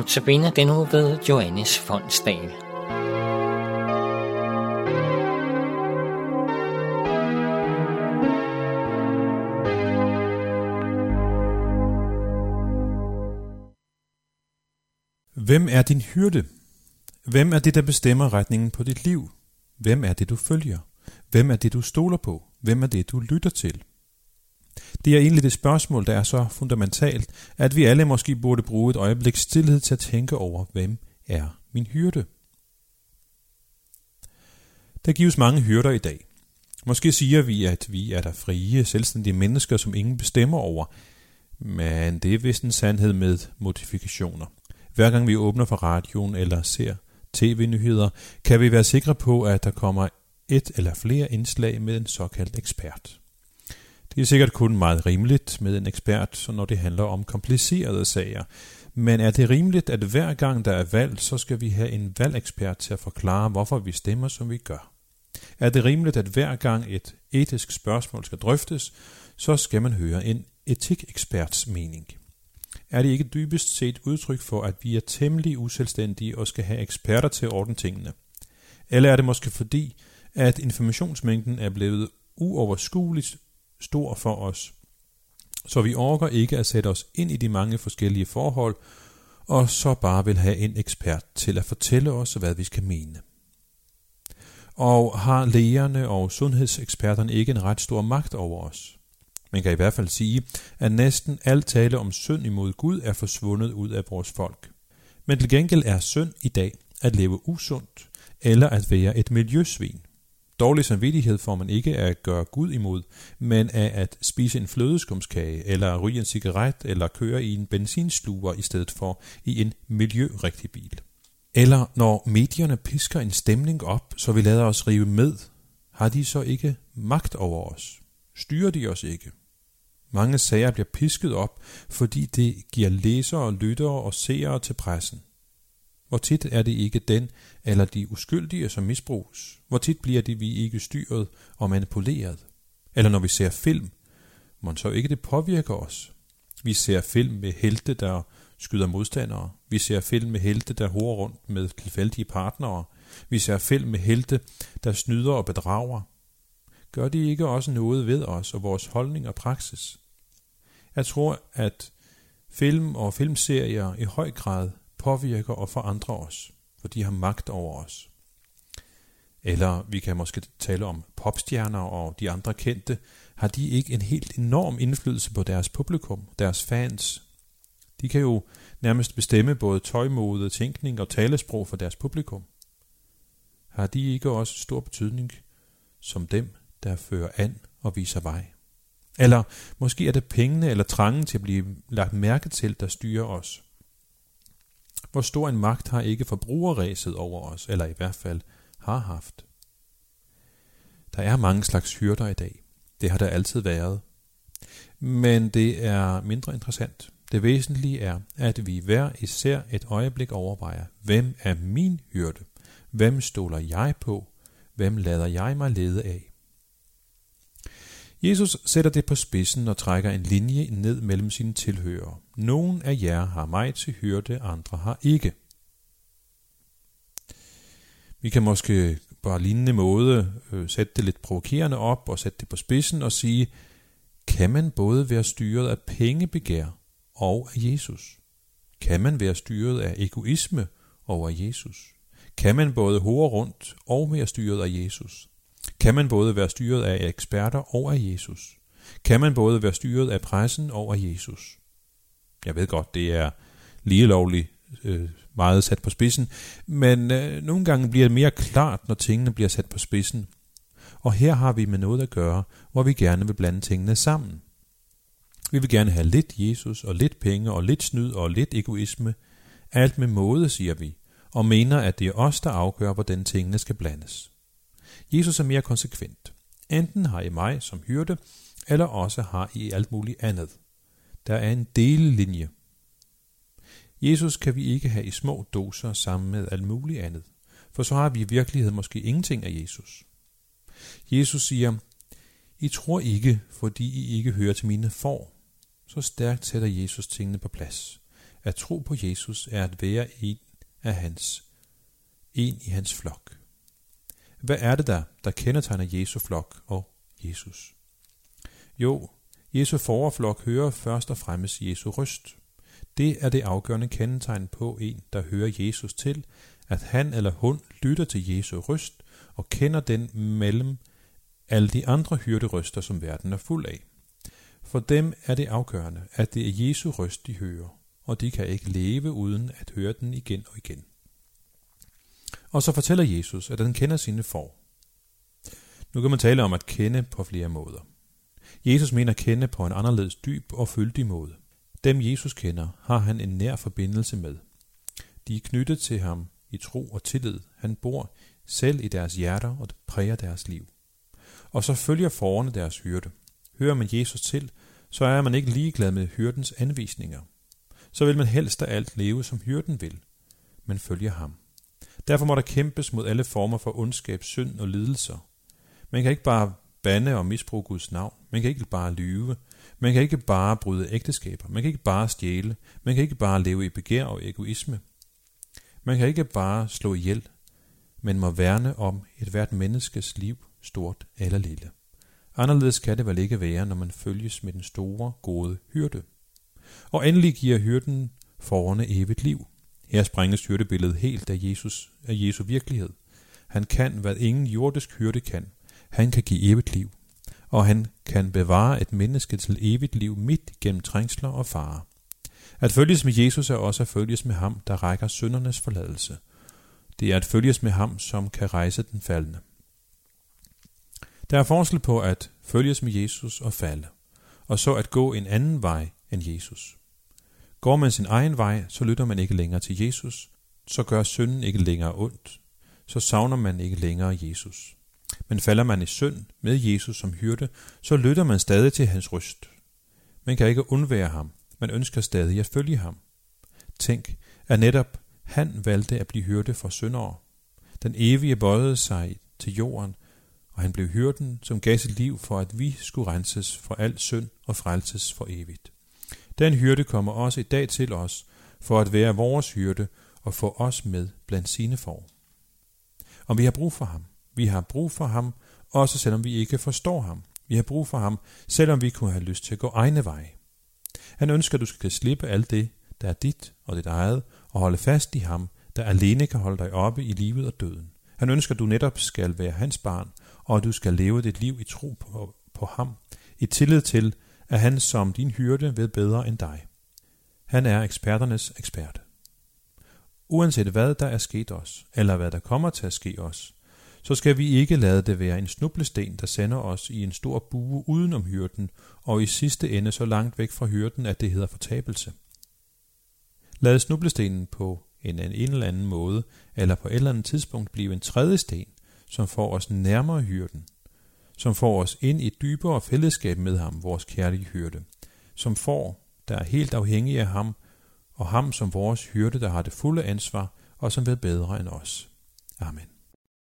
Notabene den nu ved Johannes Fondsdal. Hvem er din hyrde? Hvem er det, der bestemmer retningen på dit liv? Hvem er det, du følger? Hvem er det, du stoler på? Hvem er det, du lytter til? Det er egentlig det spørgsmål, der er så fundamentalt, at vi alle måske burde bruge et øjeblik stillhed til at tænke over, hvem er min hyrde? Der gives mange hyrder i dag. Måske siger vi, at vi er der frie, selvstændige mennesker, som ingen bestemmer over, men det er vist en sandhed med modifikationer. Hver gang vi åbner for radioen eller ser tv-nyheder, kan vi være sikre på, at der kommer et eller flere indslag med en såkaldt ekspert. Det er sikkert kun meget rimeligt med en ekspert, når det handler om komplicerede sager. Men er det rimeligt, at hver gang der er valg, så skal vi have en valgekspert til at forklare, hvorfor vi stemmer, som vi gør? Er det rimeligt, at hver gang et etisk spørgsmål skal drøftes, så skal man høre en etikeksperts mening? Er det ikke dybest set udtryk for, at vi er temmelig uselvstændige og skal have eksperter til at ordne tingene? Eller er det måske fordi, at informationsmængden er blevet uoverskueligt stor for os, så vi orker ikke at sætte os ind i de mange forskellige forhold, og så bare vil have en ekspert til at fortælle os, hvad vi skal mene. Og har lægerne og sundhedseksperterne ikke en ret stor magt over os? Man kan i hvert fald sige, at næsten alt tale om synd imod Gud er forsvundet ud af vores folk. Men til gengæld er synd i dag at leve usundt, eller at være et miljøsvin. Dårlig samvittighed får man ikke af at gøre Gud imod, men af at spise en flødeskumskage, eller ryge en cigaret, eller køre i en benzinsluger i stedet for i en miljørigtig bil. Eller når medierne pisker en stemning op, så vi lader os rive med, har de så ikke magt over os? Styrer de os ikke? Mange sager bliver pisket op, fordi det giver læsere, lyttere og seere til pressen. Hvor tit er det ikke den eller de uskyldige, som misbruges? Hvor tit bliver de vi ikke styret og manipuleret? Eller når vi ser film, må så ikke det påvirker os? Vi ser film med helte, der skyder modstandere. Vi ser film med helte, der horer rundt med tilfældige partnere. Vi ser film med helte, der snyder og bedrager. Gør de ikke også noget ved os og vores holdning og praksis? Jeg tror, at film og filmserier i høj grad påvirker og forandrer os, for de har magt over os. Eller vi kan måske tale om popstjerner og de andre kendte. Har de ikke en helt enorm indflydelse på deres publikum, deres fans? De kan jo nærmest bestemme både tøjmode, tænkning og talesprog for deres publikum. Har de ikke også stor betydning som dem, der fører an og viser vej? Eller måske er det pengene eller trangen til at blive lagt mærke til, der styrer os. Hvor stor en magt har ikke forbrugerræset over os, eller i hvert fald har haft. Der er mange slags hyrder i dag. Det har der altid været. Men det er mindre interessant. Det væsentlige er, at vi hver især et øjeblik overvejer, hvem er min hyrde? Hvem stoler jeg på? Hvem lader jeg mig lede af? Jesus sætter det på spidsen og trækker en linje ned mellem sine tilhørere. Nogen af jer har mig til hyrde, andre har ikke. Vi kan måske på en lignende måde øh, sætte det lidt provokerende op og sætte det på spidsen og sige, kan man både være styret af pengebegær og af Jesus? Kan man være styret af egoisme over Jesus? Kan man både hore rundt og være styret af Jesus? Kan man både være styret af eksperter og af Jesus? Kan man både være styret af pressen og af Jesus? Jeg ved godt, det er lige lovligt øh, meget sat på spidsen, men øh, nogle gange bliver det mere klart, når tingene bliver sat på spidsen. Og her har vi med noget at gøre, hvor vi gerne vil blande tingene sammen. Vi vil gerne have lidt Jesus og lidt penge og lidt snyd og lidt egoisme. Alt med måde, siger vi, og mener, at det er os, der afgør, hvordan tingene skal blandes. Jesus er mere konsekvent. Enten har I mig som hyrde, eller også har I alt muligt andet. Der er en delelinje. Jesus kan vi ikke have i små doser sammen med alt muligt andet, for så har vi i virkeligheden måske ingenting af Jesus. Jesus siger, I tror ikke, fordi I ikke hører til mine får. Så stærkt sætter Jesus tingene på plads. At tro på Jesus er at være en af hans, en i hans flok. Hvad er det der, der kendetegner Jesu flok og Jesus? Jo, Jesu forflok hører først og fremmest Jesu røst. Det er det afgørende kendetegn på en, der hører Jesus til, at han eller hun lytter til Jesu røst og kender den mellem alle de andre hyrderøster, som verden er fuld af. For dem er det afgørende, at det er Jesu røst, de hører, og de kan ikke leve uden at høre den igen og igen. Og så fortæller Jesus, at han kender sine får. Nu kan man tale om at kende på flere måder. Jesus mener at kende på en anderledes dyb og fyldig måde. Dem Jesus kender, har han en nær forbindelse med. De er knyttet til ham i tro og tillid. Han bor selv i deres hjerter og præger deres liv. Og så følger forerne deres hyrde. Hører man Jesus til, så er man ikke ligeglad med hyrdens anvisninger. Så vil man helst af alt leve, som hyrden vil, men følger ham. Derfor må der kæmpes mod alle former for ondskab, synd og lidelser. Man kan ikke bare bande og misbruge Guds navn. Man kan ikke bare lyve. Man kan ikke bare bryde ægteskaber. Man kan ikke bare stjæle. Man kan ikke bare leve i begær og egoisme. Man kan ikke bare slå ihjel, men må værne om et hvert menneskes liv, stort eller lille. Anderledes kan det vel ikke være, når man følges med den store, gode hyrde. Og endelig giver hyrden forerne evigt liv. Her sprænges hyrdebilledet helt af Jesus, af Jesu virkelighed. Han kan, hvad ingen jordisk hyrde kan. Han kan give evigt liv. Og han kan bevare et menneske til evigt liv midt gennem trængsler og farer. At følges med Jesus er også at følges med ham, der rækker søndernes forladelse. Det er at følges med ham, som kan rejse den faldende. Der er forskel på at følges med Jesus og falde, og så at gå en anden vej end Jesus. Går man sin egen vej, så lytter man ikke længere til Jesus, så gør synden ikke længere ondt, så savner man ikke længere Jesus. Men falder man i synd med Jesus som hyrde, så lytter man stadig til hans røst. Man kan ikke undvære ham, man ønsker stadig at følge ham. Tænk, at netop han valgte at blive hyrde for syndere. Den evige bøjede sig til jorden, og han blev hyrden, som gav sit liv for, at vi skulle renses for al synd og frelses for evigt. Den hyrde kommer også i dag til os, for at være vores hyrde og få os med blandt sine får. Og vi har brug for ham. Vi har brug for ham, også selvom vi ikke forstår ham. Vi har brug for ham, selvom vi kunne have lyst til at gå egne veje. Han ønsker, at du skal slippe alt det, der er dit og dit eget, og holde fast i ham, der alene kan holde dig oppe i livet og døden. Han ønsker, at du netop skal være hans barn, og at du skal leve dit liv i tro på, på ham, i tillid til, er han som din hyrde ved bedre end dig. Han er eksperternes ekspert. Uanset hvad der er sket os, eller hvad der kommer til at ske os, så skal vi ikke lade det være en snublesten, der sender os i en stor bue uden om hyrden, og i sidste ende så langt væk fra hyrden, at det hedder fortabelse. Lad snublestenen på en, en eller anden måde, eller på et eller andet tidspunkt blive en tredje sten, som får os nærmere hyrden, som får os ind i et dybere fællesskab med ham, vores kærlige hyrde, som får, der er helt afhængige af ham, og ham som vores hyrde, der har det fulde ansvar, og som ved bedre end os. Amen.